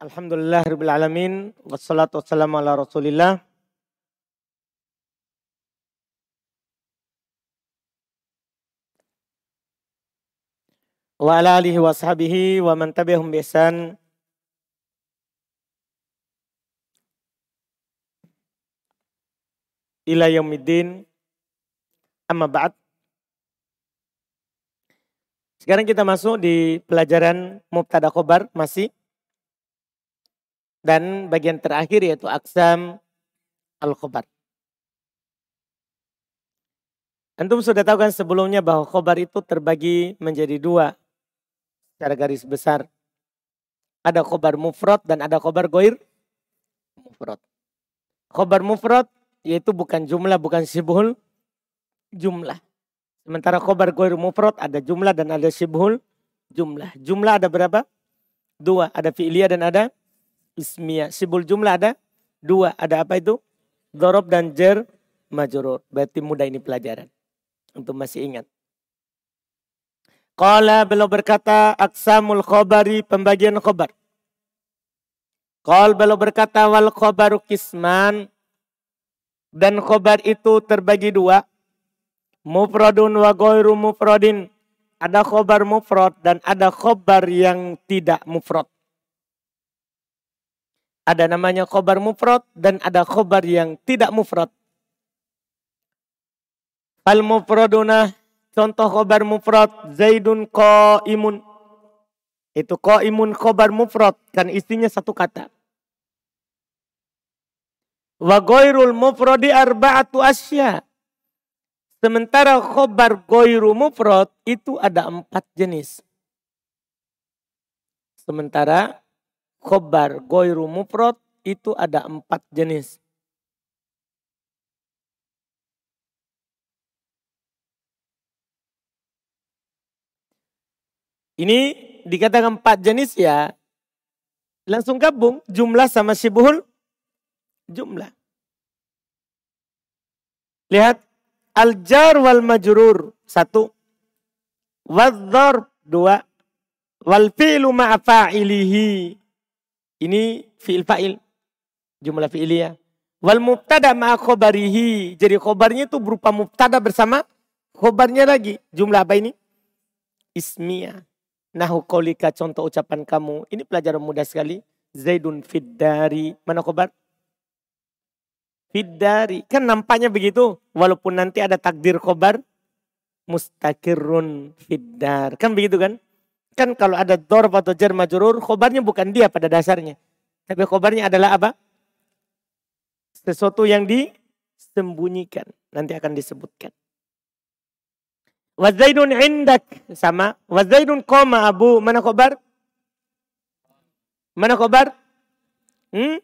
Alhamdulillah Rabbil Alamin. Wassalatu wassalamu ala rasulillah. Wa ala alihi wa wa man tabi'ahum bi ihsan. Ila yaumiddin. Amma ba'd. Sekarang kita masuk di pelajaran Mubtada Khobar masih dan bagian terakhir yaitu aksam al-khobar. Antum sudah tahu kan sebelumnya bahwa khobar itu terbagi menjadi dua secara garis besar. Ada khobar mufrad dan ada khobar goir mufrad. Khobar mufrad yaitu bukan jumlah, bukan sibhul jumlah. Sementara khobar goir mufrad ada jumlah dan ada sibhul jumlah. Jumlah ada berapa? Dua, ada fi'liyah dan ada ismiyah. Sibul jumlah ada dua. Ada apa itu? Dorob dan jer majurur. Berarti mudah ini pelajaran. Untuk masih ingat. Qala beliau berkata aksamul khobari pembagian khobar. Qal beliau berkata wal khobaru kisman. Dan khobar itu terbagi dua. Mufradun wa goiru mufradin. Ada khobar mufrad dan ada khobar yang tidak mufrad. Ada namanya khobar mufrad dan ada khobar yang tidak mufrad. Al mufraduna contoh khobar mufrad Zaidun imun Itu imun khobar mufrad kan isinya satu kata. Wa goirul mufradi arba'atu asya. Sementara khobar goiru mufrad itu ada empat jenis. Sementara khobar goiru mufrad itu ada empat jenis. Ini dikatakan empat jenis ya. Langsung gabung jumlah sama sibuhul jumlah. Lihat al-jar wal majrur satu. Wadzor dua. Wal fi'lu ma'afa'ilihi ini fi'il fa'il. Jumlah fi'iliyah. Wal mubtada ma'a khobarihi. Jadi khobarnya itu berupa mubtada bersama khobarnya lagi. Jumlah apa ini? Ismiyah. Nahu kolika contoh ucapan kamu. Ini pelajaran mudah sekali. Zaidun fiddari. Mana khobar? Fiddari. Kan nampaknya begitu. Walaupun nanti ada takdir khobar. Mustakirun fiddar. Kan begitu kan? Kan kalau ada dorf atau jar majurur, khobarnya bukan dia pada dasarnya. Tapi khobarnya adalah apa? Sesuatu yang disembunyikan. Nanti akan disebutkan. Wazaidun indak. Sama. Wazaidun koma abu. Mana khobar? Mana khobar? Hmm?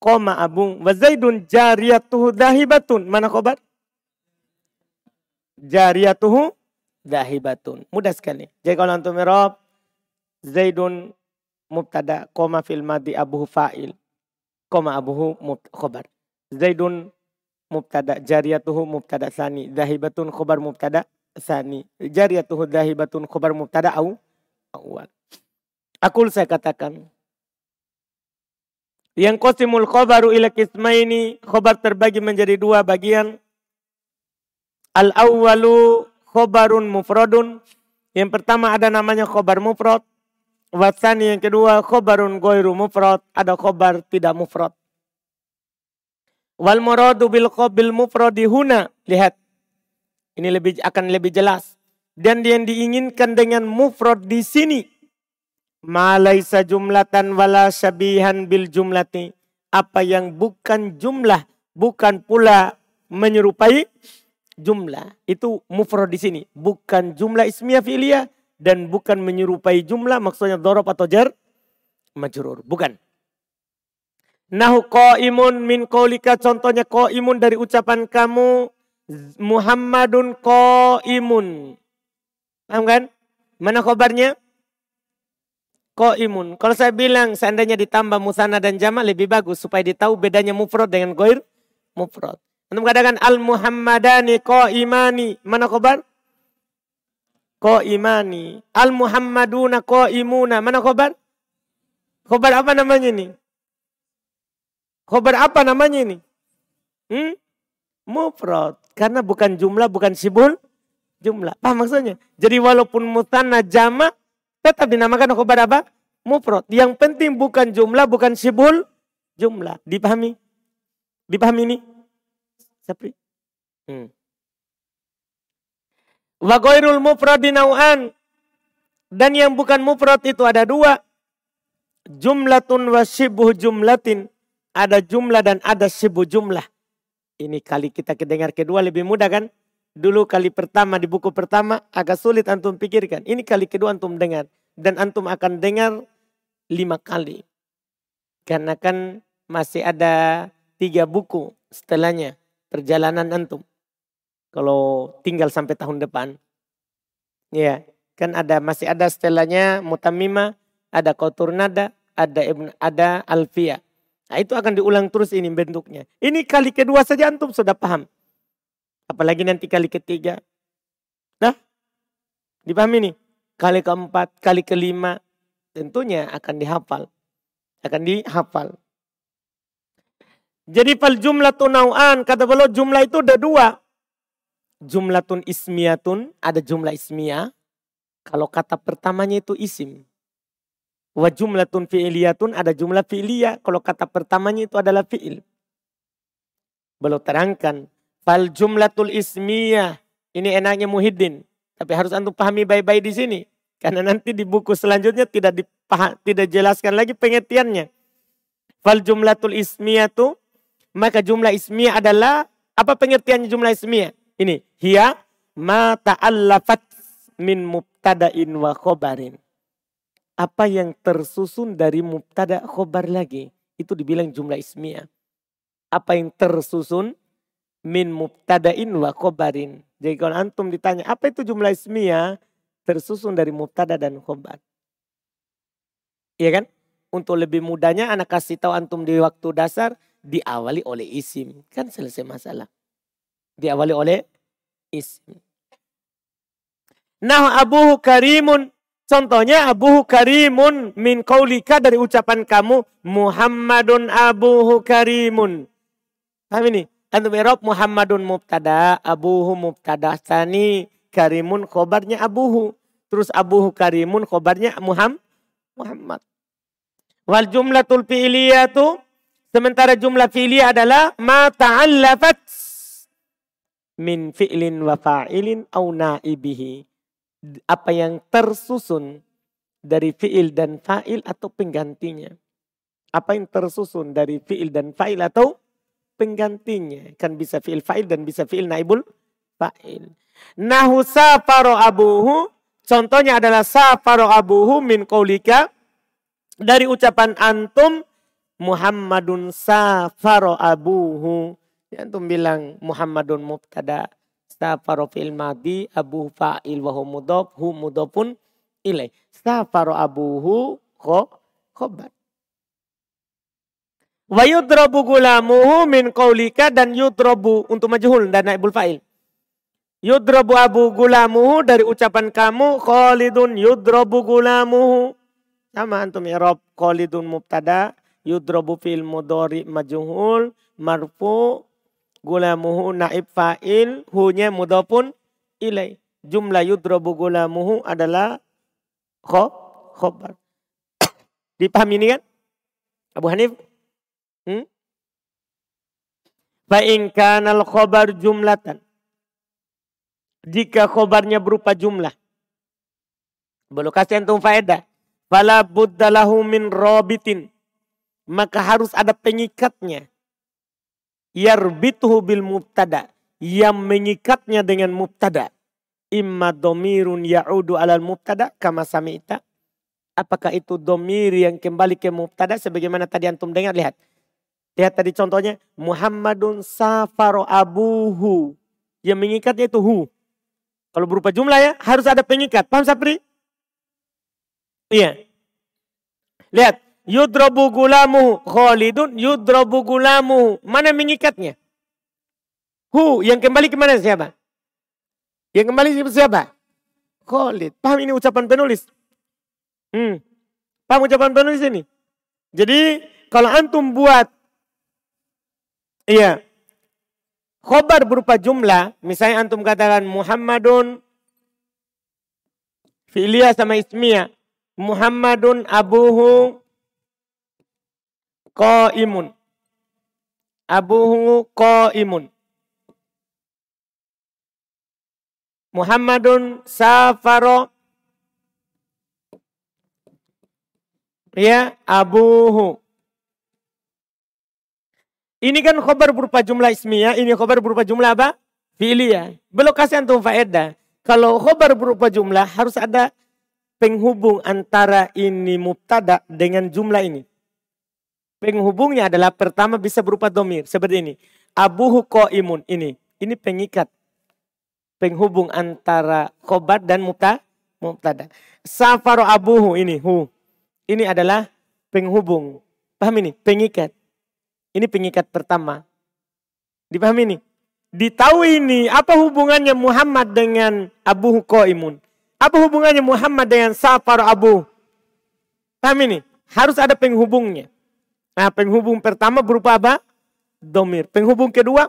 Koma abu. Wazaidun jariyatuhu dahibatun. Mana khobar? Jariyatuhu dahibatun. Mudah sekali. Jadi kalau antum mirob, Zaidun mubtada, koma fil madi abuhu fa'il, koma abuhu khobar. Zaidun mubtada, jariyatuhu mubtada sani, dahibatun khobar mubtada sani. Jariyatuhu dahibatun khobar mubtada au awal. Akul saya katakan. Yang kosimul khobaru ila kismaini, khobar terbagi menjadi dua bagian. Al awalu khobarun mufradun. Yang pertama ada namanya khobar mufrad. Wasani yang kedua khobarun goiru mufrad. Ada khobar tidak mufrad. Wal muradu bil khobil mufradi huna. Lihat. Ini lebih akan lebih jelas. Dan yang diinginkan dengan mufrad di sini. Malaisa jumlatan wala syabihan bil jumlati. Apa yang bukan jumlah. Bukan pula menyerupai jumlah. Itu mufrad di sini. Bukan jumlah ismiyah fi'liyah dan bukan menyerupai jumlah maksudnya dorob atau jar majrur. Bukan. Nahu imun min qaulika contohnya imun dari ucapan kamu Muhammadun imun. Paham kan? Mana khobarnya? imun. Kalau saya bilang seandainya ditambah musana dan jama lebih bagus supaya ditahu bedanya mufrad dengan goir mufrad. Untuk katakan al-Muhammadani imani Mana khabar? imani Al-Muhammaduna imuna Mana khabar? Khobar apa namanya ini? Khobar apa namanya ini? Hmm? Mufrad. Karena bukan jumlah, bukan sibul jumlah. Paham maksudnya? Jadi walaupun mutanna jama, tetap dinamakan khobar apa? Mufrad. Yang penting bukan jumlah, bukan sibul jumlah. Dipahami? Dipahami ini? Sapri? Hmm. Wa ghairul mufrad Dan yang bukan mufrad itu ada dua. Jumlatun wa sibhu jumlatin. Ada jumlah dan ada sibhu jumlah. Ini kali kita kedengar kedua lebih mudah kan? Dulu kali pertama di buku pertama agak sulit antum pikirkan. Ini kali kedua antum dengar. Dan antum akan dengar lima kali. Karena kan masih ada tiga buku setelahnya perjalanan antum. Kalau tinggal sampai tahun depan. Ya, kan ada masih ada setelahnya mutamima, ada kotur nada, ada ibn, ada alfia. Nah, itu akan diulang terus ini bentuknya. Ini kali kedua saja antum sudah paham. Apalagi nanti kali ketiga. Nah, dipahami nih. Kali keempat, kali kelima. Tentunya akan dihafal. Akan dihafal. Jadi fal jumlah nau'an. Kata beliau jumlah itu ada dua. Jumlatun ismiyatun. Ada jumlah ismiyah. Kalau kata pertamanya itu isim. Wa jumlatun fi'liyatun ada jumlah fi'liyah. Kalau kata pertamanya itu adalah fi'il. Belum terangkan. Fal jumlatul ismiyah. Ini enaknya muhiddin. Tapi harus antum pahami baik-baik di sini. Karena nanti di buku selanjutnya tidak dipaham, tidak jelaskan lagi pengertiannya. Fal jumlatul ismiyah itu. Maka jumlah ismiyah adalah. Apa pengertiannya jumlah ismiyah? Ini. Hiya ma ta'allafat min mubtada'in wa khobarin apa yang tersusun dari mubtada khobar lagi. Itu dibilang jumlah ismiyah. Apa yang tersusun min mubtada'in wa khobarin. Jadi kalau antum ditanya apa itu jumlah ismiyah tersusun dari mubtada dan khobar. Iya kan? Untuk lebih mudahnya anak kasih tahu antum di waktu dasar diawali oleh isim. Kan selesai masalah. Diawali oleh isim. Nah abuhu karimun Contohnya Abu Karimun min kaulika dari ucapan kamu Muhammadun Abu Karimun. Paham ini? Antum Erob Muhammadun mubtada, Abuhu mubtada, Sani Karimun khobarnya Abuhu. Terus Abuhu Karimun khobarnya Muhammad. Muhammad. Wal jumlatul fi'liyatu sementara jumlah fi'liyah adalah ma ta'allafat min fi'lin wa fa'ilin au na'ibihi apa yang tersusun dari fiil dan fa'il atau penggantinya. Apa yang tersusun dari fiil dan fa'il atau penggantinya. Kan bisa fiil fa'il dan bisa fiil naibul fa'il. Nahu safaro abuhu. Contohnya adalah safaro abuhu min kaulika. Dari ucapan antum. Muhammadun safaro abuhu. Ya, antum bilang Muhammadun mubtada. Safaro fil madi abu fa'il wa mudhof hu mudhofun ilai. Safaro abuhu kho khobar. Wa yudrabu gulamuhu min qaulika dan yudrabu untuk majhul dan naibul fa'il. Yudrabu abu gulamuhu dari ucapan kamu Khalidun yudrabu gulamuhu. Sama antum i'rab Khalidun mubtada yudrabu fil mudhari majhul marfu gulamuhu naib fa'il, hunya mudhafun ilai. Jumlah yudrobu gulamuhu adalah kho, khobar. Dipahami ini kan? Abu Hanif? Hmm? Fa'in kanal khobar jumlatan. Jika khobarnya berupa jumlah. Belum kasih antum faedah. Fala buddalahu min robitin. Maka harus ada pengikatnya yarbituhu bil mubtada yang mengikatnya dengan mubtada. Imma domirun ya'udu alal mubtada kama sami'ta. Apakah itu domir yang kembali ke mubtada sebagaimana tadi antum dengar? Lihat. Lihat tadi contohnya Muhammadun safaro abuhu. Yang mengikatnya itu hu. Kalau berupa jumlah ya harus ada pengikat paham Sapri? Iya. Lihat Yudrobu gulamu Khalidun yudrobu gulamu. Mana mengikatnya? Hu yang kembali ke mana siapa? Yang kembali siapa? Khalid. Paham ini ucapan penulis? Hmm. Paham ucapan penulis ini? Jadi kalau antum buat iya khobar berupa jumlah, misalnya antum katakan Muhammadun filia sama ismiyah. Muhammadun abuhu imun, Abuhu imun. Muhammadun safaro ya abuhu. Ini kan khobar berupa jumlah ismiyah, ini khobar berupa jumlah apa? Fi'liyah. Belum kasih antum faedah. Kalau khobar berupa jumlah harus ada penghubung antara ini mubtada dengan jumlah ini. Penghubungnya adalah pertama bisa berupa domir. Seperti ini. Abuhu ko imun. Ini. Ini pengikat. Penghubung antara khobar dan mubtada. mubtada. Safaro abuhu ini. Hu. Ini adalah penghubung. Paham ini? Pengikat. Ini pengikat pertama. Dipahami ini? Ditahu ini apa hubungannya Muhammad dengan Abu Imun? Apa hubungannya Muhammad dengan Safar Abu? Paham ini? Harus ada penghubungnya. Nah penghubung pertama berupa apa? Domir. Penghubung kedua.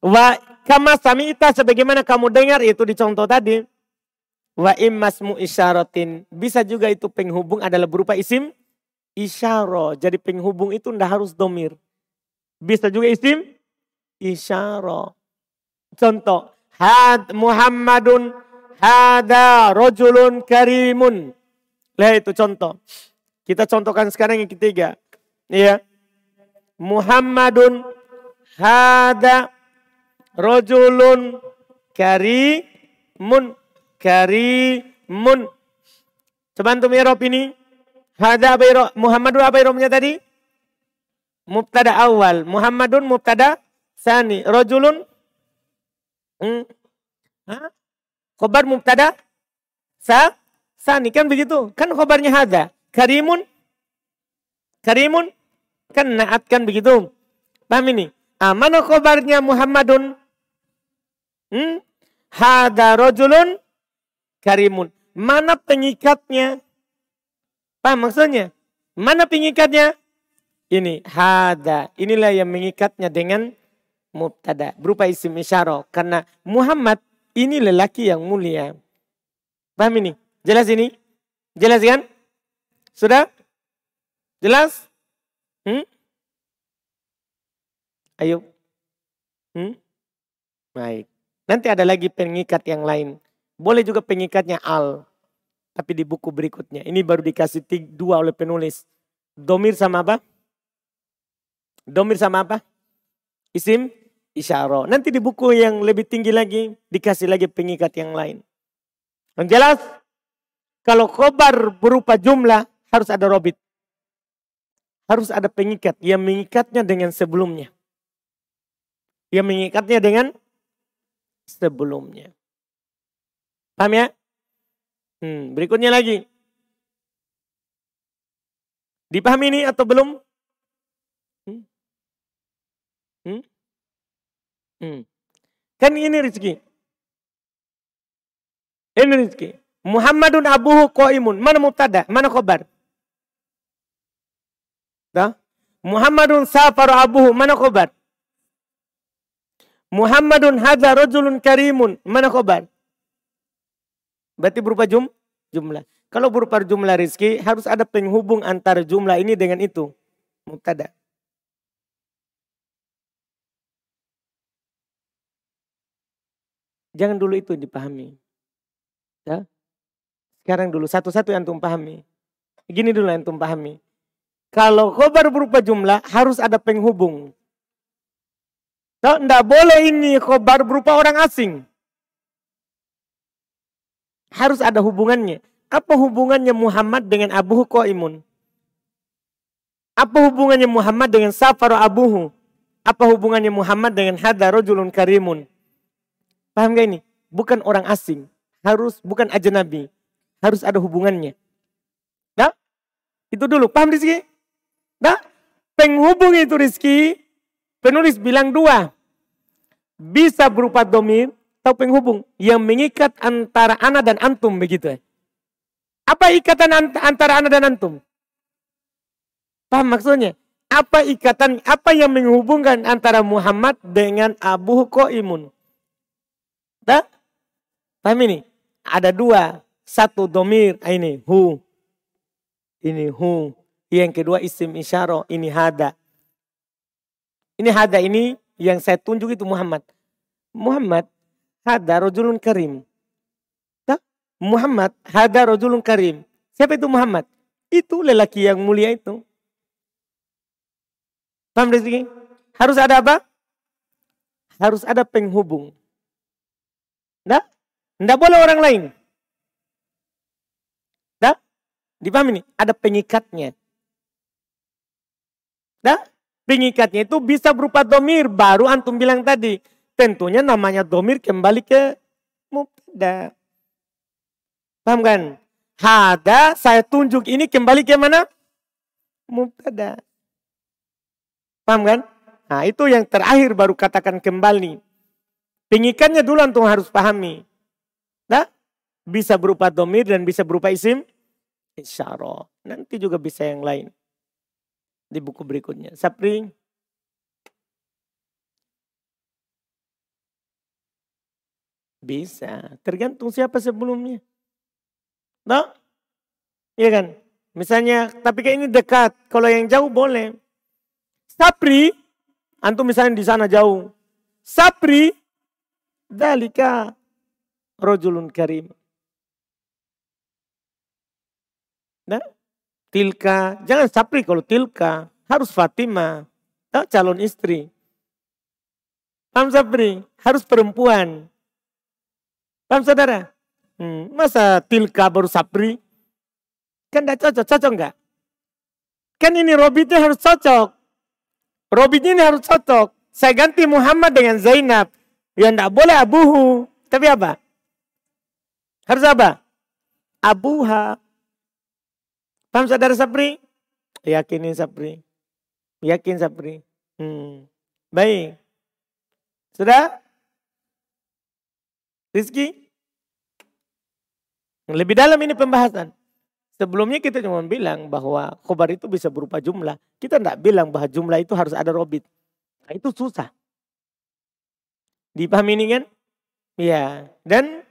Wa kama samita sebagaimana kamu dengar itu di contoh tadi. Wa immasmu isyaratin. Bisa juga itu penghubung adalah berupa isim isyaro. Jadi penghubung itu ndak harus domir. Bisa juga isim isyaro. Contoh. Had Muhammadun hada rojulun karimun. Lihat itu contoh. Kita contohkan sekarang yang ketiga. Ya. Muhammadun hada rojulun karimun karimun. Coba antum irob ini. Hada apa irob? Muhammadun apa irobnya tadi? Mubtada awal. Muhammadun mubtada sani. Rojulun. Hmm. Hah? Khobar mubtada sa sani kan begitu. Kan khobarnya hada. Karimun. Karimun. Kan naat kan begitu. Paham ini? Mana khobarnya Muhammadun? Hmm? Hada rojulun karimun. Mana pengikatnya? Paham maksudnya? Mana pengikatnya? Ini hada. Inilah yang mengikatnya dengan mubtada. Berupa isim isyarah. Karena Muhammad ini lelaki yang mulia. Paham ini? Jelas ini? Jelas kan? Sudah? Jelas? Hmm? Ayo. Hmm? Baik. Nanti ada lagi pengikat yang lain. Boleh juga pengikatnya al. Tapi di buku berikutnya. Ini baru dikasih dua oleh penulis. Domir sama apa? Domir sama apa? Isim isyara. Nanti di buku yang lebih tinggi lagi dikasih lagi pengikat yang lain. Yang jelas kalau khobar berupa jumlah harus ada robit. Harus ada pengikat yang mengikatnya dengan sebelumnya. Yang mengikatnya dengan sebelumnya. Paham ya? Hmm, berikutnya lagi. Dipahami ini atau belum? Hmm? Hmm? Hmm. Kan ini rezeki. Ini rezeki. Muhammadun abuhu qaimun. Mana mubtada? Mana khobar? Dah? Muhammadun safar abuhu. Mana khobar? Muhammadun hadza rajulun karimun. Mana khobar? Berarti berupa jum, jumlah. Kalau berupa jumlah rizki, harus ada penghubung antara jumlah ini dengan itu. Mubtada. Jangan dulu itu dipahami. Ya. Sekarang dulu satu-satu yang antum pahami. Gini dulu yang antum pahami. Kalau khobar berupa jumlah harus ada penghubung. Tidak boleh ini khobar berupa orang asing harus ada hubungannya. Apa hubungannya Muhammad dengan Abu Qaimun? Apa hubungannya Muhammad dengan Safar Abuhu? Apa hubungannya Muhammad dengan Hada Rojulun Karimun? Paham gak ini? Bukan orang asing. Harus, bukan aja nabi. Harus ada hubungannya. Nah, itu dulu. Paham Rizki? Nah, penghubung itu Rizki, penulis bilang dua. Bisa berupa domir, atau penghubung yang mengikat antara ana dan antum begitu ya. Apa ikatan antara ana dan antum? Paham maksudnya? Apa ikatan, apa yang menghubungkan antara Muhammad dengan Abu Qaimun? Tak? Paham ini? Ada dua. Satu domir, ah, ini hu. Ini hu. Yang kedua isim isyaro, ini hada. Ini hada ini yang saya tunjuk itu Muhammad. Muhammad hada rojulun karim. Muhammad hada rojulun karim. Siapa itu Muhammad? Itu lelaki yang mulia itu. Paham Rizki? Harus ada apa? Harus ada penghubung. Nah, tidak boleh orang lain. Nah, dipahami nih? Ada pengikatnya. Nah, pengikatnya itu bisa berupa domir. Baru antum bilang tadi. Tentunya namanya domir kembali ke mubtada. Paham kan? Hada saya tunjuk ini kembali ke mana? Mubtada. Paham kan? Nah itu yang terakhir baru katakan kembali. Pengikannya dulu antum harus pahami. Nah, bisa berupa domir dan bisa berupa isim. Isyarah. Nanti juga bisa yang lain. Di buku berikutnya. Sapri. Bisa. Tergantung siapa sebelumnya. Nah, iya kan? Misalnya, tapi kayak ini dekat. Kalau yang jauh boleh. Sapri, antum misalnya di sana jauh. Sapri, dalika rojulun karim. Nah, tilka, jangan sapri kalau tilka, harus Fatima, calon istri. Paham sapri, harus perempuan. Paham saudara? Hmm, masa tilka baru sapri? Kan tidak cocok, cocok enggak? Kan ini robitnya harus cocok. Robin ini harus cocok. Saya ganti Muhammad dengan Zainab. Ya tidak boleh abuhu. Tapi apa? Harus apa? Abuha. Paham saudara Sapri? Yakinin Sapri. Yakin Sapri. Hmm. Baik. Sudah? Rizki? Lebih dalam ini pembahasan. Sebelumnya kita cuma bilang bahwa khobar itu bisa berupa jumlah. Kita tidak bilang bahwa jumlah itu harus ada robit. Nah, itu susah. Dipahami ini kan? Ya. Dan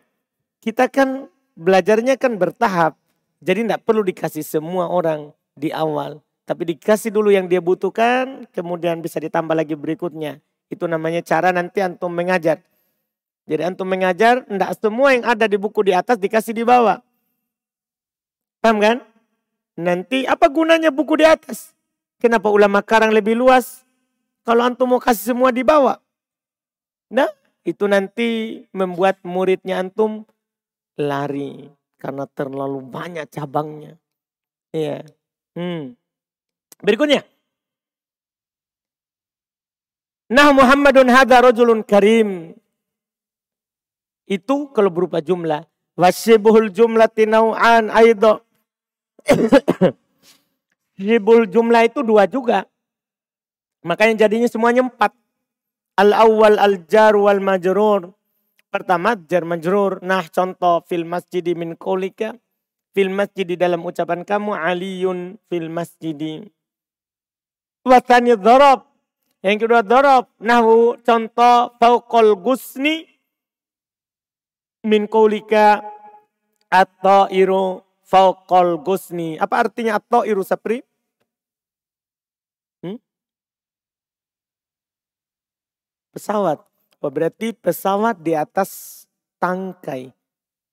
kita kan belajarnya kan bertahap. Jadi tidak perlu dikasih semua orang di awal. Tapi dikasih dulu yang dia butuhkan, kemudian bisa ditambah lagi berikutnya. Itu namanya cara nanti antum mengajar. Jadi antum mengajar, tidak semua yang ada di buku di atas dikasih di bawah. Paham kan? Nanti apa gunanya buku di atas? Kenapa ulama karang lebih luas? Kalau antum mau kasih semua di bawah. Nah, itu nanti membuat muridnya antum lari karena terlalu banyak cabangnya. Iya. Hmm. Berikutnya. Nah Muhammadun hadha rajulun karim. Itu kalau berupa jumlah. Wasyibuhul jumlah tinau'an aido. Hibul jumlah itu dua juga. Makanya jadinya semuanya empat. Al-awwal al-jar wal majrur. Pertama jar majrur. Nah contoh fil masjidi min kolika. Fil masjidi dalam ucapan kamu aliyun fil masjidi. Watani dhorob. Yang kedua dhorob. Nahu contoh fauqol gusni min kolika atau iru fauqal gusni. Apa artinya atau iru sapri? Hmm? Pesawat. Berarti pesawat di atas tangkai.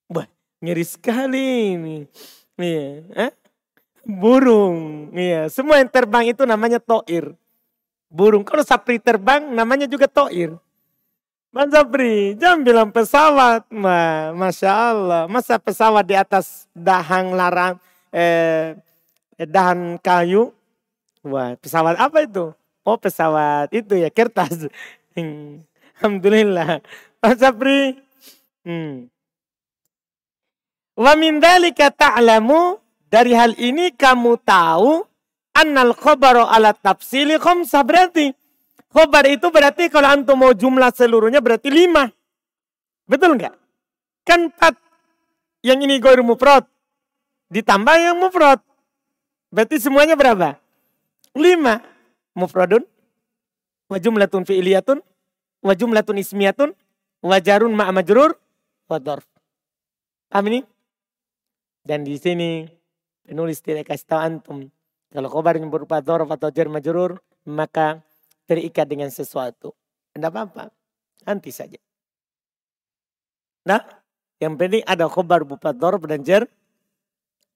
Wah, ngeri sekali ini. Iya, eh? Burung. Iya, semua yang terbang itu namanya toir. Burung. Kalau sapri terbang namanya juga toir. Bang Zabri, jangan bilang pesawat. Ma, Masya Allah. Masa pesawat di atas dahan larang, eh, dahan kayu. Wah, pesawat apa itu? Oh, pesawat itu ya, kertas. Hmm. Alhamdulillah. Bang Zabri. Hmm. Wa min dalika ta'lamu dari hal ini kamu tahu annal khabaru ala tafsili khamsah berarti Khobar itu berarti kalau antum mau jumlah seluruhnya berarti lima. Betul nggak? Kan empat. Yang ini goir mufrad. Ditambah yang mufrad. Berarti semuanya berapa? Lima. Mufradun. Wa jumlatun fi'liyatun. Wa jumlatun ismiyatun. Wa jarun ma'a majrur. Wa dorf. Paham ini? Dan di sini penulis tidak kasih tahu antum. Kalau khobar yang berupa dorf atau jar majrur. Maka terikat dengan sesuatu. Tidak apa-apa. Nanti saja. Nah, yang penting ada khobar berupa dorf dan jar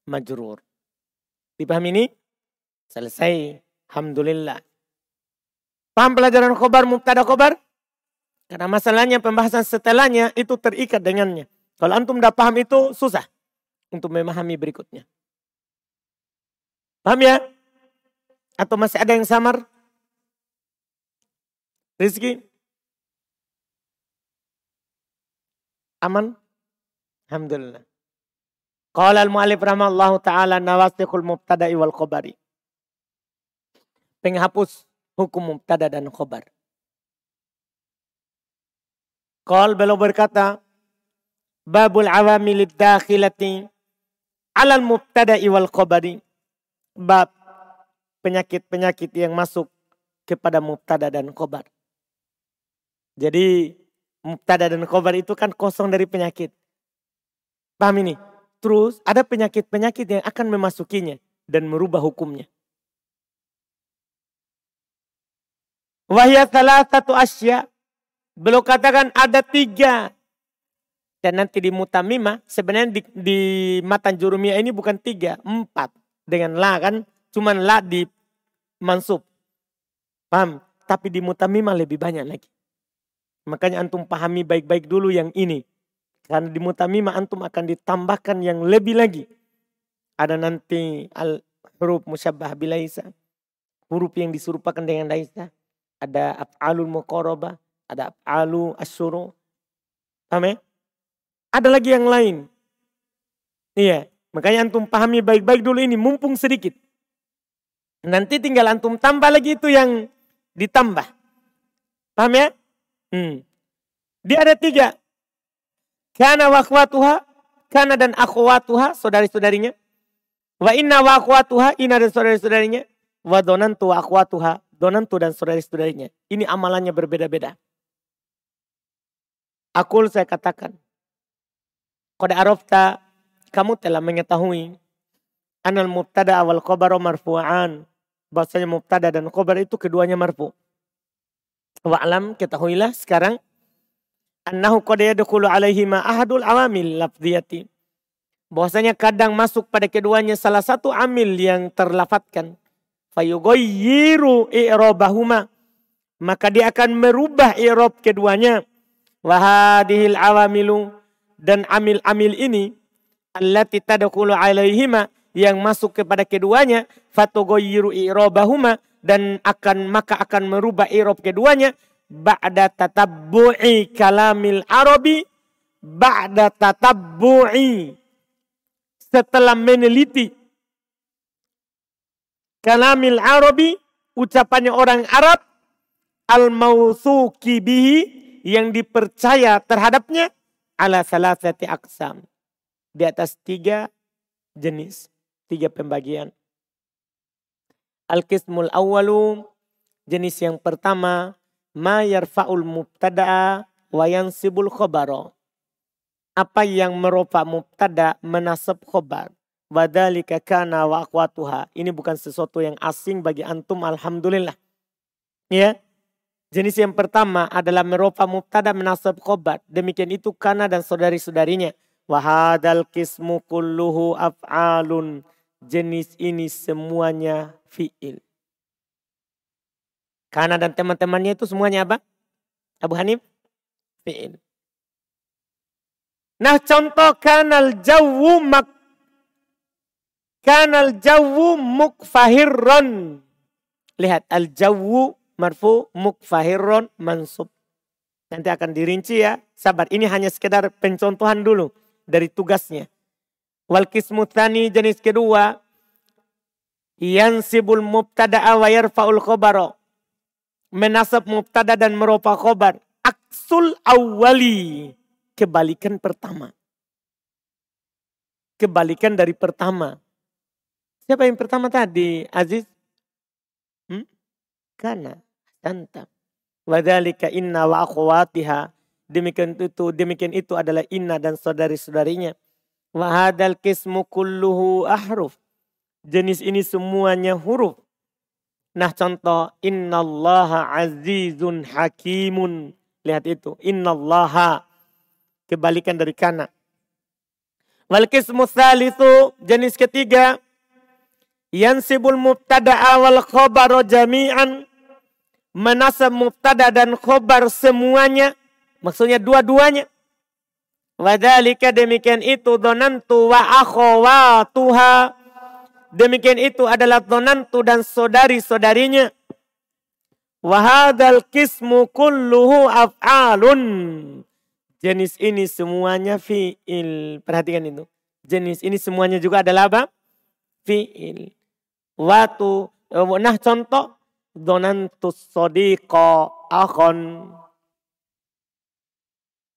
majrur. Dipahami ini? Selesai. Alhamdulillah. Paham pelajaran khobar, mubtada khobar? Karena masalahnya pembahasan setelahnya itu terikat dengannya. Kalau antum tidak paham itu susah untuk memahami berikutnya. Paham ya? Atau masih ada yang samar? Rizki? Aman? Alhamdulillah. Qala al-mu'alif rahimahullah ta'ala nawasikhul mubtada'i wal khobari. Penghapus hukum mubtada dan khobar. Qal beliau berkata, Babul awamilid dakhilati alal mubtada'i wal khobari. Bab penyakit-penyakit yang masuk kepada mubtada dan khobar. Jadi mubtada dan khobar itu kan kosong dari penyakit. Paham ini? Terus ada penyakit-penyakit yang akan memasukinya dan merubah hukumnya. Wahya salah satu asya. Belum katakan ada tiga. Dan nanti di mutamimah sebenarnya di, di matan jurumiyah ini bukan tiga, empat. Dengan la kan, cuman la di mansub. Paham? Tapi di mutamimah lebih banyak lagi. Makanya antum pahami baik-baik dulu yang ini. Karena di mutamimah antum akan ditambahkan yang lebih lagi. Ada nanti al huruf musyabbah bilaisa. Huruf yang diserupakan dengan laisa. Ada af'alul muqarabah. Ada af'alu asyuru. Paham ya? Ada lagi yang lain. Iya. Makanya antum pahami baik-baik dulu ini. Mumpung sedikit. Nanti tinggal antum tambah lagi itu yang ditambah. Paham ya? Hmm. Dia ada tiga. Kana wa akhwatuha, kana dan akhwatuha, saudari-saudarinya. Wa inna wa akhwatuha, ina dan saudari-saudarinya. Wa donantu wa akhwatuha, donantu dan saudari-saudarinya. Ini amalannya berbeda-beda. Akul saya katakan. Kode arafta, kamu telah mengetahui. Anal mubtada awal khobar marfu'an. Bahasanya mubtada dan khobar itu keduanya marfu. Wa'alam ketahuilah sekarang annahu qad yadkhulu alaihi ma ahadul awamil lafdhiyati. Bahwasanya kadang masuk pada keduanya salah satu amil yang terlafatkan. Fayughayyiru i'rabahuma. Maka dia akan merubah i'rab keduanya. Wahadihil awamilu. Dan amil-amil ini. Allati tadkhulu alaihima. Yang masuk kepada keduanya. Fatughayyiru i'rabahuma. Dan akan maka akan merubah i'rab keduanya ba'da tatabbu'i kalamil arabi ba'da tatabbu'i setelah meneliti kalamil arabi ucapannya orang Arab al mausuki bihi yang dipercaya terhadapnya ala salasati aksam di atas tiga jenis tiga pembagian al kismul awalu jenis yang pertama ma yarfa'ul mubtada'a wa yansibul khobaro. Apa yang meropa mubtada menasab khobar. Wadhalika kana wa akwatuha. Ini bukan sesuatu yang asing bagi antum alhamdulillah. Ya. Jenis yang pertama adalah meropa mubtada menasab khobar. Demikian itu kana dan saudari-saudarinya. Wahadal kismu kulluhu af'alun. Jenis ini semuanya fi'il. Karena dan teman-temannya itu semuanya apa? Abu Hanif? Fi'il. Nah contoh kanal jawu mak kanal jawu mukfahirron. Lihat al jawu marfu mukfahirron mansub. Nanti akan dirinci ya. Sabar, ini hanya sekedar pencontohan dulu dari tugasnya. Wal kismu jenis kedua. Yansibul mubtada'a wa yarfa'ul khobaro menasab mubtada dan meropa khobar. Aksul awali. Kebalikan pertama. Kebalikan dari pertama. Siapa yang pertama tadi, Aziz? Kana. Tanta. Wadhalika inna wa akhwatiha. Demikian itu, demikian itu adalah inna dan saudari-saudarinya. Wahadal kismu kulluhu ahruf. Jenis ini semuanya huruf. Nah contoh, innallaha azizun hakimun. Lihat itu, innallaha. Kebalikan dari kana. Wal kismu itu jenis ketiga. Yansibul mubtada awal khobar jami'an. Menasab mubtada dan khobar semuanya. Maksudnya dua-duanya. Wadhalika demikian itu donantu wa akhawatuha Demikian itu adalah donantu dan saudari-saudarinya. Wahadal kismu kulluhu af'alun. Jenis ini semuanya fi'il. Perhatikan itu. Jenis ini semuanya juga adalah apa? Fi'il. Watu. Nah contoh. Donantu sodiqo akhon.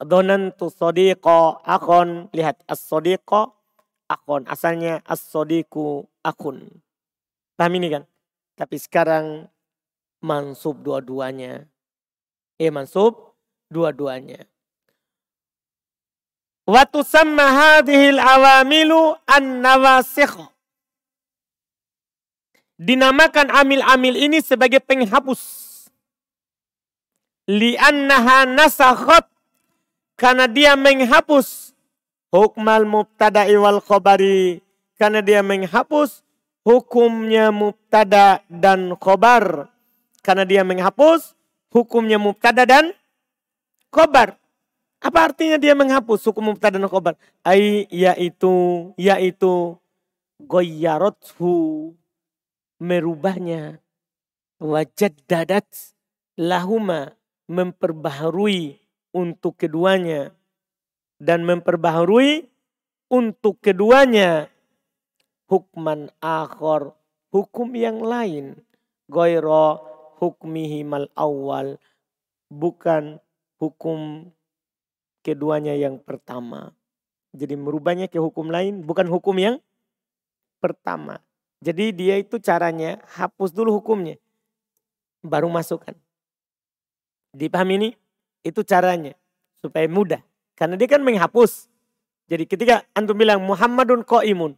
Donantu sodiqo akhon. Lihat. As-sodiqo akhon. Asalnya as-sodiku akun. Paham ini kan? Tapi sekarang mansub dua-duanya. Eh mansub dua-duanya. Wa tusamma hadhil awamilu an-nawasikh. Dinamakan amil-amil ini sebagai penghapus. Li'annaha nasakhat. Karena dia menghapus hukmal mubtada'i wal khobari karena dia menghapus hukumnya mubtada dan khobar. Karena dia menghapus hukumnya mubtada dan khobar. Apa artinya dia menghapus hukum mubtada dan khobar? Ai yaitu yaitu goyarothu merubahnya wajad dadat lahuma memperbaharui untuk keduanya dan memperbaharui untuk keduanya hukman akhor, hukum yang lain. Goiro hukmihi mal awal, bukan hukum keduanya yang pertama. Jadi merubahnya ke hukum lain, bukan hukum yang pertama. Jadi dia itu caranya hapus dulu hukumnya. Baru masukkan. Dipahami ini? Itu caranya. Supaya mudah. Karena dia kan menghapus. Jadi ketika antum bilang Muhammadun imun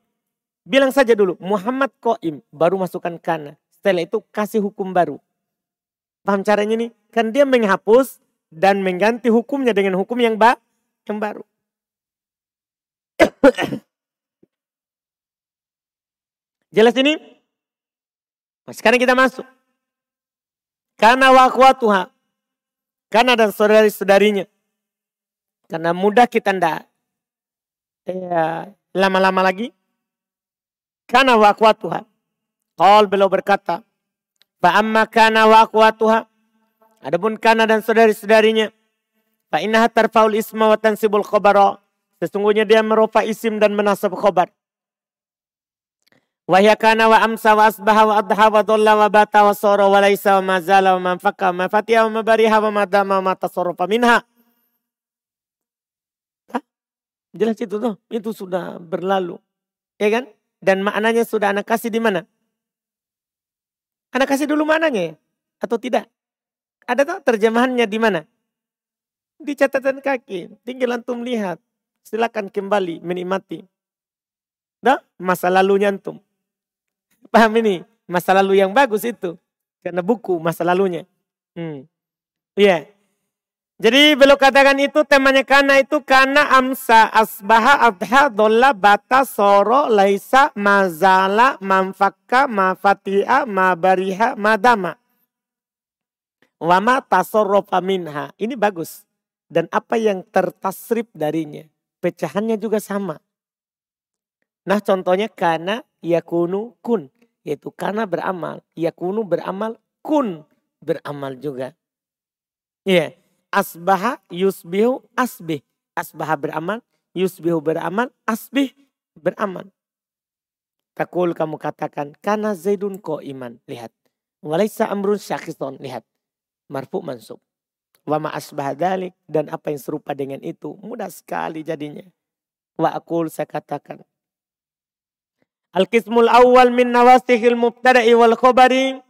Bilang saja dulu, Muhammad Qaim, baru masukkan kana. Setelah itu kasih hukum baru. Paham caranya ini? Kan dia menghapus dan mengganti hukumnya dengan hukum yang, ba yang baru. Jelas ini? Nah, sekarang kita masuk. Karena wakwatuha. Karena dan saudari-saudarinya. Karena mudah kita ndak ya, lama-lama lagi kana waqwatuha. Qal beliau berkata, fa amma kana waqwatuha. Adapun kana dan saudari-saudarinya, fa innaha tarfaul isma wa tansibul khabara. Sesungguhnya dia merupa isim dan menasab khabar. Wahya kana wa amsa wa asbaha wa adha wa dhalla wa bata wa sara wa laisa wa mazala wa manfaka wa mafatiha wa mabariha wa madama wa matasarrufa minha. Jelas itu tuh, itu sudah berlalu. Ya kan? Dan maknanya sudah anak kasih di mana? Anak kasih dulu maknanya ya? Atau tidak? Ada tahu terjemahannya di mana? Di catatan kaki. Tinggal antum lihat. Silakan kembali menikmati. Dah, masa lalunya antum. Paham ini? Masa lalu yang bagus itu. Karena buku masa lalunya. Hmm. Iya. Yeah. Jadi beliau katakan itu temanya karena itu karena amsa asbaha adha dolla bata soro laisa mazala manfakka mafatia mabariha madama. Wama tasorofa minha. Ini bagus. Dan apa yang tertasrip darinya. Pecahannya juga sama. Nah contohnya karena yakunu kun. Yaitu karena beramal. Yakunu beramal kun beramal juga. Iya. Yeah asbaha yusbihu asbih. Asbaha beramal, yusbihu beramal, asbih beramal. Takul kamu katakan, karena Zaidun ko iman. Lihat. Walaysa amrun syakhiton. Lihat. Marfu mansub. Wama asbah dalik. Dan apa yang serupa dengan itu. Mudah sekali jadinya. Wa akul saya katakan. Al-qismul awal min nawasihil mubtada'i wal khobari.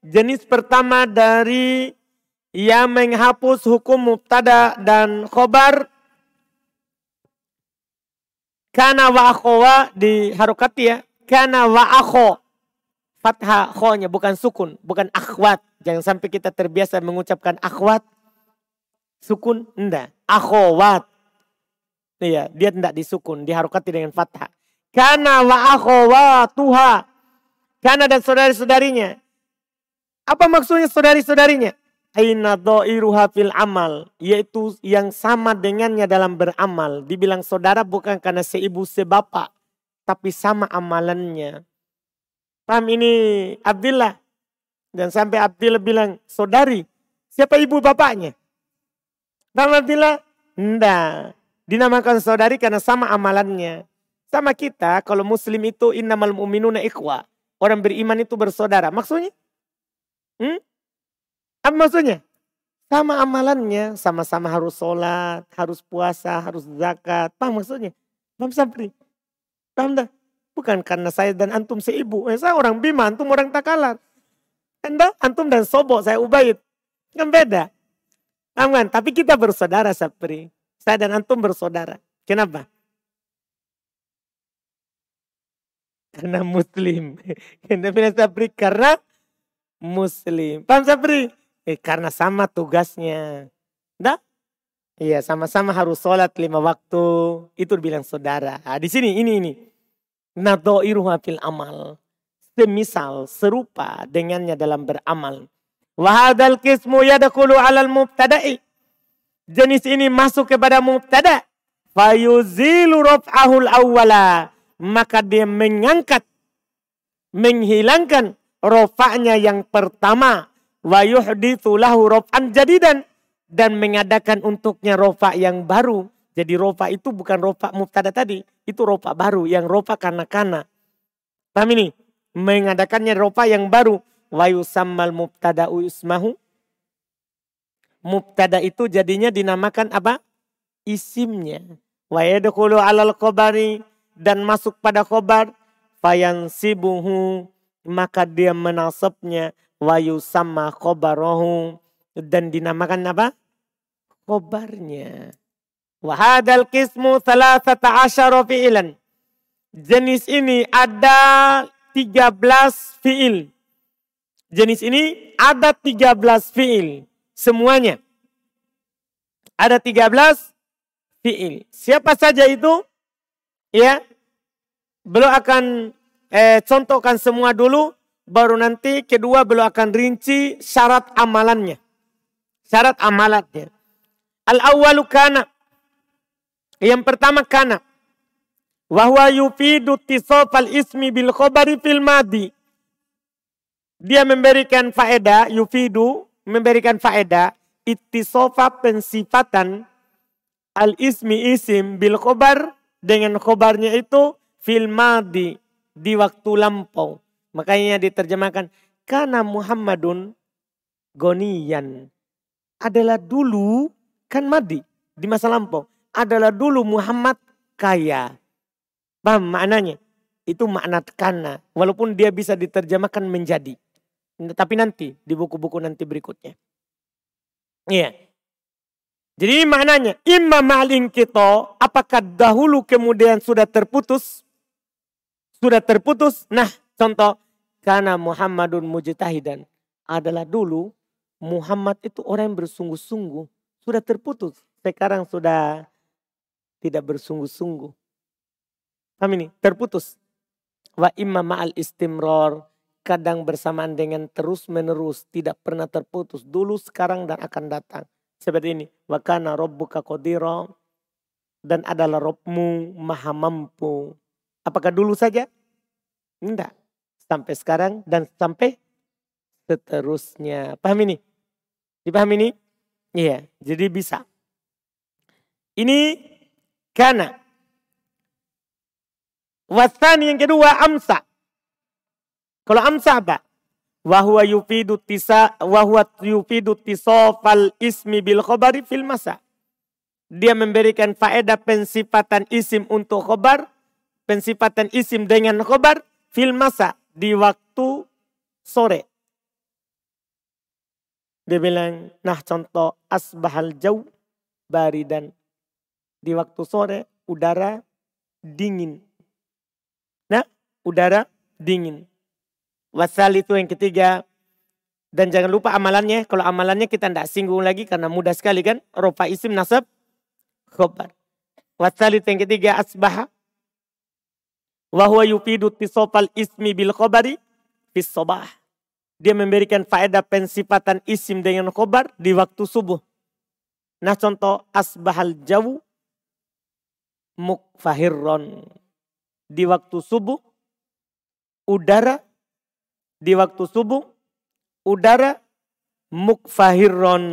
jenis pertama dari yang menghapus hukum mubtada dan khobar Kana wa akhowa di harokat ya. Kana wa akho. Fathah khonya bukan sukun. Bukan akhwat. Jangan sampai kita terbiasa mengucapkan akhwat. Sukun. Enggak. Akhwat. Iya, dia tidak disukun. Diharokati dengan fathah. Kana wa tuha. Kana dan saudari-saudarinya. Apa maksudnya saudari-saudarinya? Aina do'iruha fil amal. Yaitu yang sama dengannya dalam beramal. Dibilang saudara bukan karena seibu sebapak. Tapi sama amalannya. Paham ini Abdullah. Dan sampai Abdullah bilang, saudari, siapa ibu bapaknya? Paham Abdullah? Tidak. Dinamakan saudari karena sama amalannya. Sama kita, kalau muslim itu innamal mu'minuna ikhwa. Orang beriman itu bersaudara. Maksudnya? Hmm? Apa maksudnya? Sama amalannya, sama-sama harus sholat, harus puasa, harus zakat. Paham maksudnya? Paham Sabri? Paham dah? Bukan karena saya dan antum seibu. Eh, saya orang Bima, antum orang Takalar. Anda, antum dan Sobo, saya Ubaid. Kan beda. Paham kan? Tapi kita bersaudara Sabri. Saya dan antum bersaudara. Kenapa? Karena muslim. Kenapa Sabri? Karena muslim. Paham Sabri? Eh, karena sama tugasnya. Dah? Iya, sama-sama harus sholat lima waktu. Itu bilang saudara. Nah, di sini, ini, ini. Nado'iruha fil amal. Semisal, serupa dengannya dalam beramal. Wahadal kismu yadakulu alal mubtada'i. Jenis ini masuk kepada mubtada. Fayuzilu raf'ahul awwala. Maka dia mengangkat. Menghilangkan rofaknya yang pertama wa raf'an jadidan dan mengadakan untuknya rofa yang baru. Jadi rofa itu bukan rofa mubtada tadi, itu rofa baru yang rofa karena kana. Paham ini? Mengadakannya rofa yang baru. Wa yusammal mubtada usmahu. Mubtada itu jadinya dinamakan apa? Isimnya. Wa alal khabari dan masuk pada khobar. Fayansibuhu maka dia menasabnya wayu sama khobarohu dan dinamakan apa? Khobarnya. Wahadal kismu salasata asyara fi'ilan. Jenis ini ada 13 fi'il. Jenis ini ada 13 fi'il. Semuanya. Ada 13 fi'il. Siapa saja itu? Ya. Belum akan eh, contohkan semua dulu baru nanti kedua beliau akan rinci syarat amalannya. Syarat amalatnya. Al-awwalu kana. Yang pertama kana. Wahwa yufidu tisofal ismi bil khobari fil madi. Dia memberikan faedah, yufidu, memberikan faedah, ittisofa pensifatan al-ismi isim bil khobar dengan khobarnya itu fil madi di waktu lampau. Makanya diterjemahkan karena Muhammadun goniyan adalah dulu kan madi di masa lampau adalah dulu Muhammad kaya. Paham maknanya? Itu makna karena walaupun dia bisa diterjemahkan menjadi. Tapi nanti di buku-buku nanti berikutnya. Iya. Jadi maknanya imma maling kita apakah dahulu kemudian sudah terputus? Sudah terputus. Nah Contoh, karena Muhammadun mujtahidan adalah dulu Muhammad itu orang yang bersungguh-sungguh. Sudah terputus. Sekarang sudah tidak bersungguh-sungguh. Paham ini? Terputus. Wa imma ma'al istimror. Kadang bersamaan dengan terus menerus. Tidak pernah terputus. Dulu, sekarang, dan akan datang. Seperti ini. Wa kana robbuka qadira. Dan adalah Robmu maha mampu. Apakah dulu saja? Tidak sampai sekarang dan sampai seterusnya. Paham ini? Dipahami ini? Iya, jadi bisa. Ini karena. Wasani yang kedua amsa. Kalau amsa apa? Wahwa yufidu tisa wahwa yufidu tisofal ismi bil khobari fil masa. Dia memberikan faedah pensifatan isim untuk khobar. Pensifatan isim dengan khobar fil masa di waktu sore. Dia bilang, nah contoh asbahal jauh baridan. Di waktu sore udara dingin. Nah, udara dingin. Wasal itu yang ketiga. Dan jangan lupa amalannya. Kalau amalannya kita tidak singgung lagi karena mudah sekali kan. Rofa isim nasab khobar. Wasal itu yang ketiga asbah. Wahwa yufidu tisopal ismi bil khobari bis sobah. Dia memberikan faedah pensifatan isim dengan khobar di waktu subuh. Nah contoh asbahal jauh mukfahirron. Di waktu subuh udara di waktu subuh udara mukfahirron.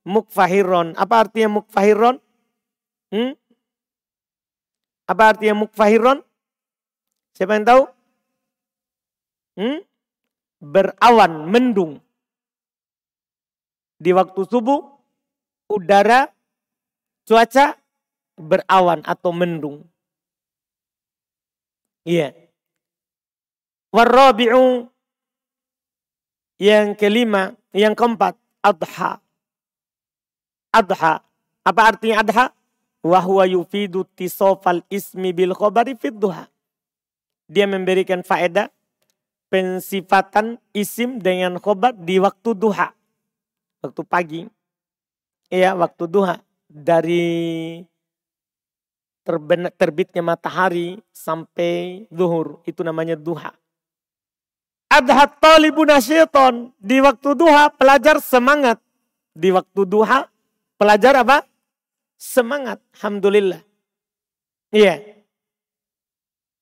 Mukfahirron. Apa artinya mukfahirron? Hmm? Apa artinya mukfahirron? Siapa yang tahu? Hmm? berawan, mendung. Di waktu subuh, udara, cuaca berawan atau mendung. Iya. Warrabi'u yang kelima, yang keempat, adha. Adha. Apa artinya adha? Wahwa yufidu tisofal ismi bil khobari fid duha. Dia memberikan faedah pensifatan isim dengan khobar di waktu duha. Waktu pagi. Iya, waktu duha. Dari terbitnya matahari sampai zuhur. Itu namanya duha. Adhat talibuna syaiton. Di waktu duha pelajar semangat. Di waktu duha pelajar apa? Semangat. Alhamdulillah. Iya.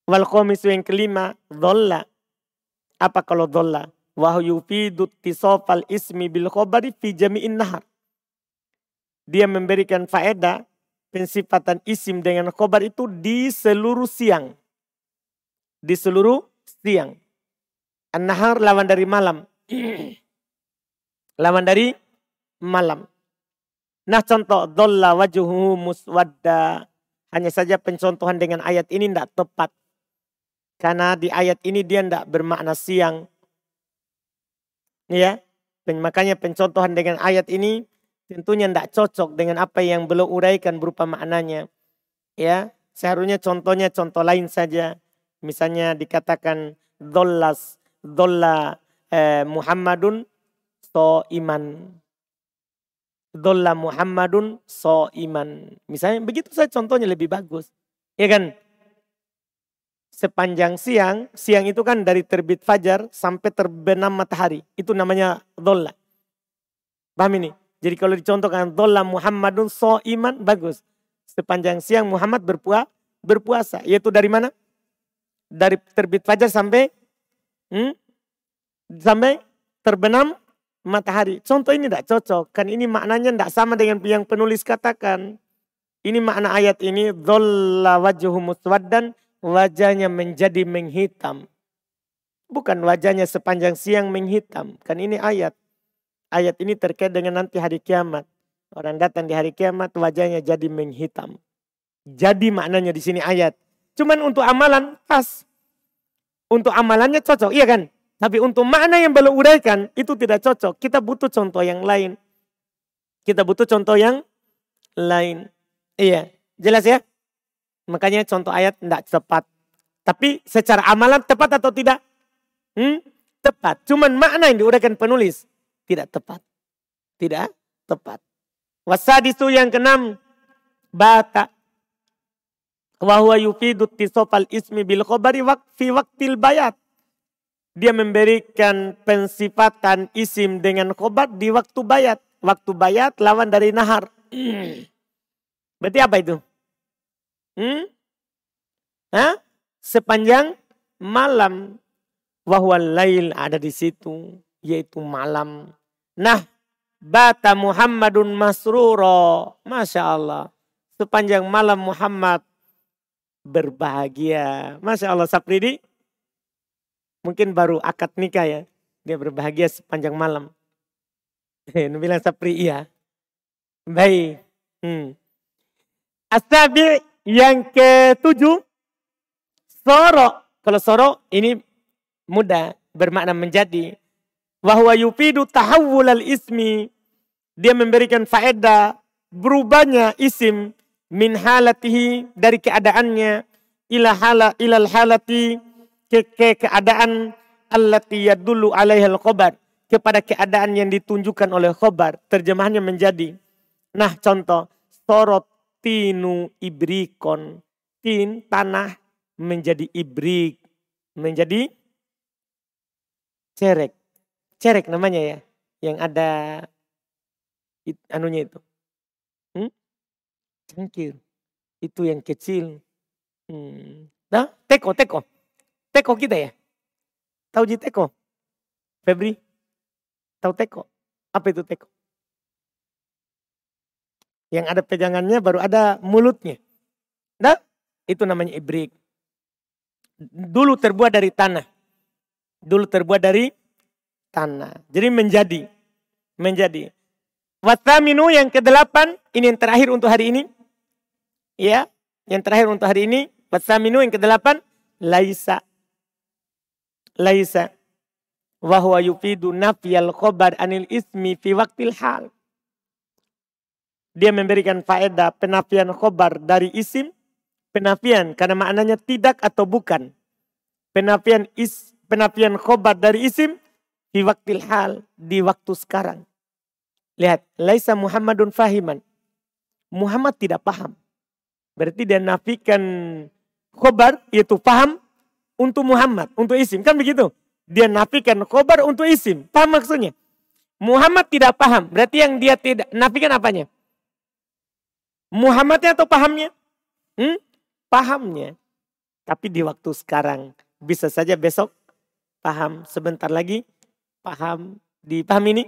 Wal yang kelima. Dholla apa kalau dolla? Wahyu yufidu tisofal ismi bil khobari fi jami'in nahar. Dia memberikan faedah pensifatan isim dengan khobar itu di seluruh siang. Di seluruh siang. An-nahar lawan dari malam. lawan dari malam. Nah contoh dolla wajuhu muswadda. Hanya saja pencontohan dengan ayat ini tidak tepat. Karena di ayat ini dia tidak bermakna siang. Ya, makanya pencontohan dengan ayat ini tentunya tidak cocok dengan apa yang belum uraikan berupa maknanya. Ya, seharusnya contohnya contoh lain saja. Misalnya dikatakan dollas, dolla eh, Muhammadun so iman. Dolla Muhammadun so iman. Misalnya begitu saya contohnya lebih bagus. Ya kan? Sepanjang siang, siang itu kan dari terbit fajar sampai terbenam matahari. Itu namanya dolla. Paham ini? Jadi kalau dicontohkan dolla Muhammadun so iman, bagus. Sepanjang siang Muhammad berpuasa, berpuasa. Yaitu dari mana? Dari terbit fajar sampai hmm, sampai terbenam matahari. Contoh ini tidak cocok. Kan ini maknanya tidak sama dengan yang penulis katakan. Ini makna ayat ini. Dolla wajuhu muswaddan wajahnya menjadi menghitam. Bukan wajahnya sepanjang siang menghitam. Kan ini ayat. Ayat ini terkait dengan nanti hari kiamat. Orang datang di hari kiamat wajahnya jadi menghitam. Jadi maknanya di sini ayat. Cuman untuk amalan pas. Untuk amalannya cocok, iya kan? Tapi untuk makna yang belum uraikan itu tidak cocok. Kita butuh contoh yang lain. Kita butuh contoh yang lain. Iya, jelas ya? Makanya contoh ayat tidak tepat. Tapi secara amalan tepat atau tidak? Hmm? Tepat. Cuman makna yang diuraikan penulis tidak tepat. Tidak tepat. Wasadisu yang keenam. Bata. Wahwa yufidu tisofal ismi bil khobari fi waktil bayat. Dia memberikan pensifatan isim dengan khobar di waktu bayat. Waktu bayat lawan dari nahar. Berarti apa itu? Hmm? Hah? Sepanjang malam. Wahwal lail ada di situ. Yaitu malam. Nah. Bata Muhammadun masruro. Masya Allah. Sepanjang malam Muhammad berbahagia. Masya Allah Sapridi. Mungkin baru akad nikah ya. Dia berbahagia sepanjang malam. Bilang Sapri iya. Baik. Hmm. Asabi yang ketujuh, soro. Kalau soro ini mudah bermakna menjadi. Wahwa yufidu tahawul al ismi. Dia memberikan faedah berubahnya isim min halatihi dari keadaannya ila hala ilal halati ke, ke keadaan allati yadullu alaihal khobar kepada keadaan yang ditunjukkan oleh khobar terjemahannya menjadi nah contoh sorot tinu ibrikon. Tin tanah menjadi ibrik menjadi cerek. Cerek namanya ya yang ada it, anunya itu. Hmm? cangkir. Itu yang kecil. Hmm. nah teko teko. Teko kita ya? Tahu ji teko? Febri? Tahu teko? Apa itu teko yang ada pegangannya baru ada mulutnya nah itu namanya ibrik dulu terbuat dari tanah. Dulu terbuat dari tanah. Jadi menjadi. Menjadi. Wataminu yang kedelapan. Ini yang terakhir untuk hari ini. Ya. Yang terakhir untuk hari ini. Wataminu yang kedelapan. Laisa. Laisa. Wahwa yufidu nafiyal khobar anil ismi fi waktil hal. Dia memberikan faedah penafian khobar dari isim penafian karena maknanya tidak atau bukan. Penafian is penafian khobar dari isim di waktu hal di waktu sekarang. Lihat, laisa Muhammadun fahiman. Muhammad tidak paham. Berarti dia nafikan khobar yaitu paham untuk Muhammad, untuk isim. Kan begitu? Dia nafikan khobar untuk isim. Paham maksudnya? Muhammad tidak paham. Berarti yang dia tidak nafikan apanya? Muhammadnya atau pahamnya? Hmm? pahamnya. Tapi di waktu sekarang bisa saja besok paham sebentar lagi paham di paham ini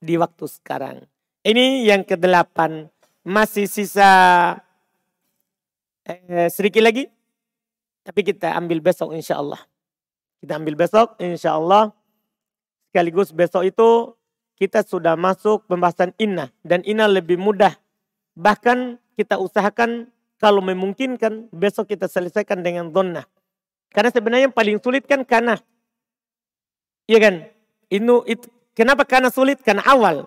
di waktu sekarang. Ini yang kedelapan masih sisa eh, sedikit lagi tapi kita ambil besok insya Allah. Kita ambil besok insya Allah. Sekaligus besok itu kita sudah masuk pembahasan inna. Dan inna lebih mudah. Bahkan kita usahakan kalau memungkinkan besok kita selesaikan dengan donna. Karena sebenarnya yang paling sulit kan karena. Iya kan? Itu, itu, kenapa karena sulit? Karena awal.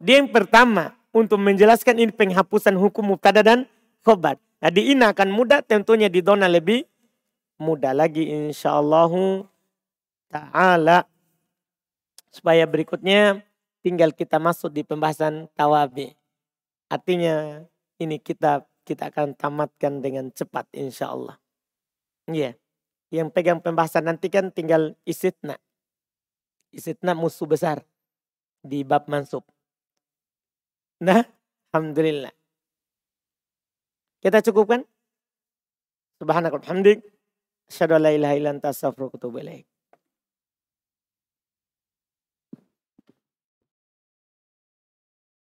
Dia yang pertama untuk menjelaskan ini penghapusan hukum mubtada dan khobar. Nah di ini akan mudah tentunya di donna lebih mudah lagi insya Allah ta'ala. Supaya berikutnya tinggal kita masuk di pembahasan tawabi. Artinya ini kitab kita akan tamatkan dengan cepat insya Allah. Iya. Yeah. Yang pegang pembahasan nanti kan tinggal isitna. Isitna musuh besar di bab mansub. Nah, Alhamdulillah. Kita cukupkan? Subhanakallah hamdik. Asyhadu an la ilaha astaghfiruka wa atubu ilaik.